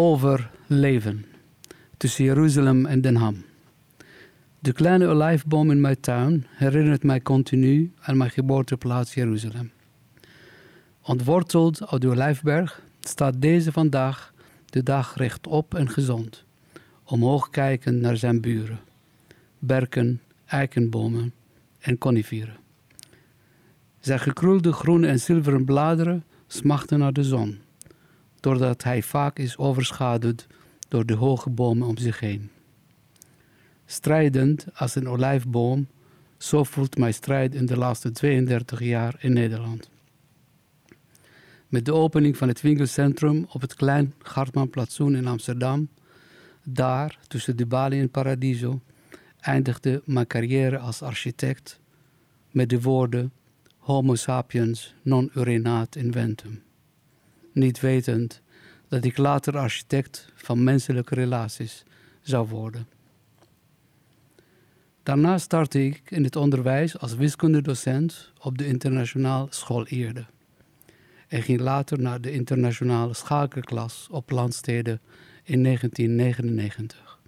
over leven tussen Jeruzalem en Den Ham. De kleine olijfboom in mijn tuin herinnert mij continu aan mijn geboorteplaats Jeruzalem. Ontworteld uit de olijfberg staat deze vandaag de dag rechtop en gezond, omhoog kijkend naar zijn buren, berken, eikenbomen en coniferen. Zijn gekroelde groene en zilveren bladeren smachten naar de zon, doordat hij vaak is overschaduwd door de hoge bomen om zich heen. Strijdend als een olijfboom, zo voelt mijn strijd in de laatste 32 jaar in Nederland. Met de opening van het winkelcentrum op het Klein Gartmanplatsoen in Amsterdam, daar tussen de Bali en Paradiso, eindigde mijn carrière als architect met de woorden Homo sapiens non urinat inventum. Niet wetend dat ik later architect van menselijke relaties zou worden. Daarna startte ik in het onderwijs als wiskundedocent op de internationale school Eerde. En ging later naar de internationale schakelklas op Landsteden in 1999.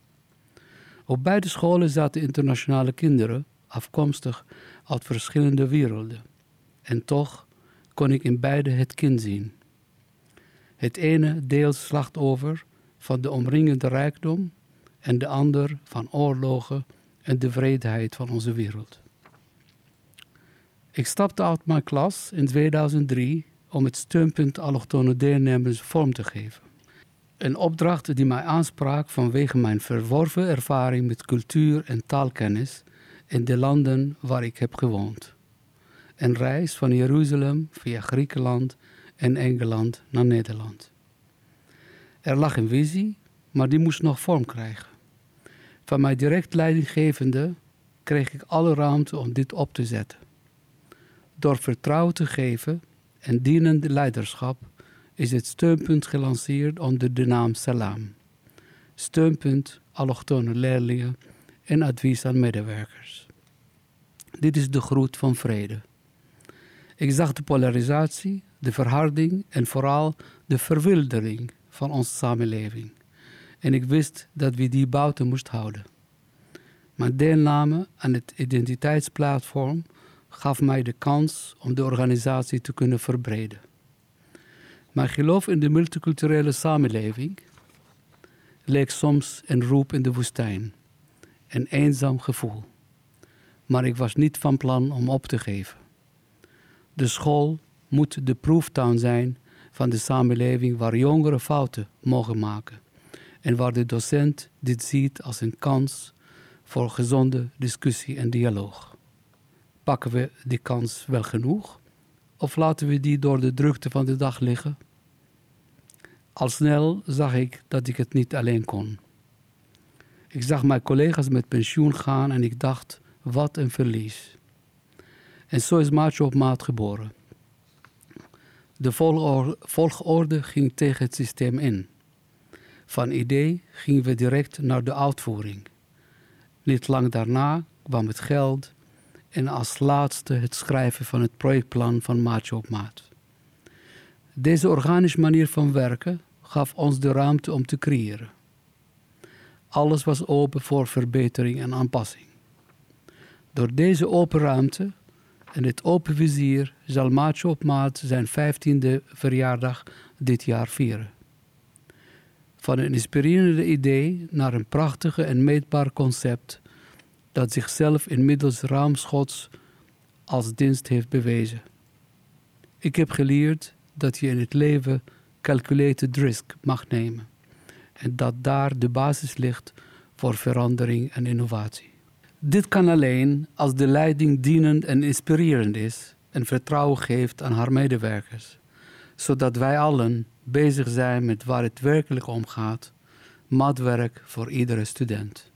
Op beide scholen zaten internationale kinderen, afkomstig uit verschillende werelden. En toch kon ik in beide het kind zien. Het ene deels slachtoffer van de omringende rijkdom en de ander van oorlogen en de vreedheid van onze wereld. Ik stapte uit mijn klas in 2003 om het steunpunt allochtone deelnemers vorm te geven. Een opdracht die mij aansprak vanwege mijn verworven ervaring met cultuur en taalkennis in de landen waar ik heb gewoond. Een reis van Jeruzalem via Griekenland en Engeland naar Nederland. Er lag een visie, maar die moest nog vorm krijgen. Van mijn direct leidinggevende kreeg ik alle ruimte om dit op te zetten. Door vertrouwen te geven en dienende leiderschap is het steunpunt gelanceerd onder de naam Salam. Steunpunt allochtone leerlingen en advies aan medewerkers. Dit is de groet van vrede. Ik zag de polarisatie, de verharding en vooral de verwildering van onze samenleving. En ik wist dat we die buiten moesten houden. Mijn deelname aan het identiteitsplatform gaf mij de kans om de organisatie te kunnen verbreden. Mijn geloof in de multiculturele samenleving leek soms een roep in de woestijn, een eenzaam gevoel. Maar ik was niet van plan om op te geven. De school moet de proeftuin zijn van de samenleving waar jongeren fouten mogen maken en waar de docent dit ziet als een kans voor gezonde discussie en dialoog. Pakken we die kans wel genoeg of laten we die door de drukte van de dag liggen? Al snel zag ik dat ik het niet alleen kon. Ik zag mijn collega's met pensioen gaan en ik dacht, wat een verlies. En zo is Maatje op maat geboren. De volgorde ging tegen het systeem in. Van idee gingen we direct naar de uitvoering. Niet lang daarna kwam het geld en als laatste het schrijven van het projectplan van Maatje op Maat. Deze organische manier van werken gaf ons de ruimte om te creëren. Alles was open voor verbetering en aanpassing. Door deze open ruimte en het open vizier zal Maatje op Maat zijn vijftiende verjaardag dit jaar vieren. Van een inspirerende idee naar een prachtige en meetbaar concept dat zichzelf inmiddels ruimschots als dienst heeft bewezen. Ik heb geleerd dat je in het leven calculated risk mag nemen en dat daar de basis ligt voor verandering en innovatie. Dit kan alleen als de leiding dienend en inspirerend is en vertrouwen geeft aan haar medewerkers, zodat wij allen bezig zijn met waar het werkelijk om gaat, maatwerk voor iedere student.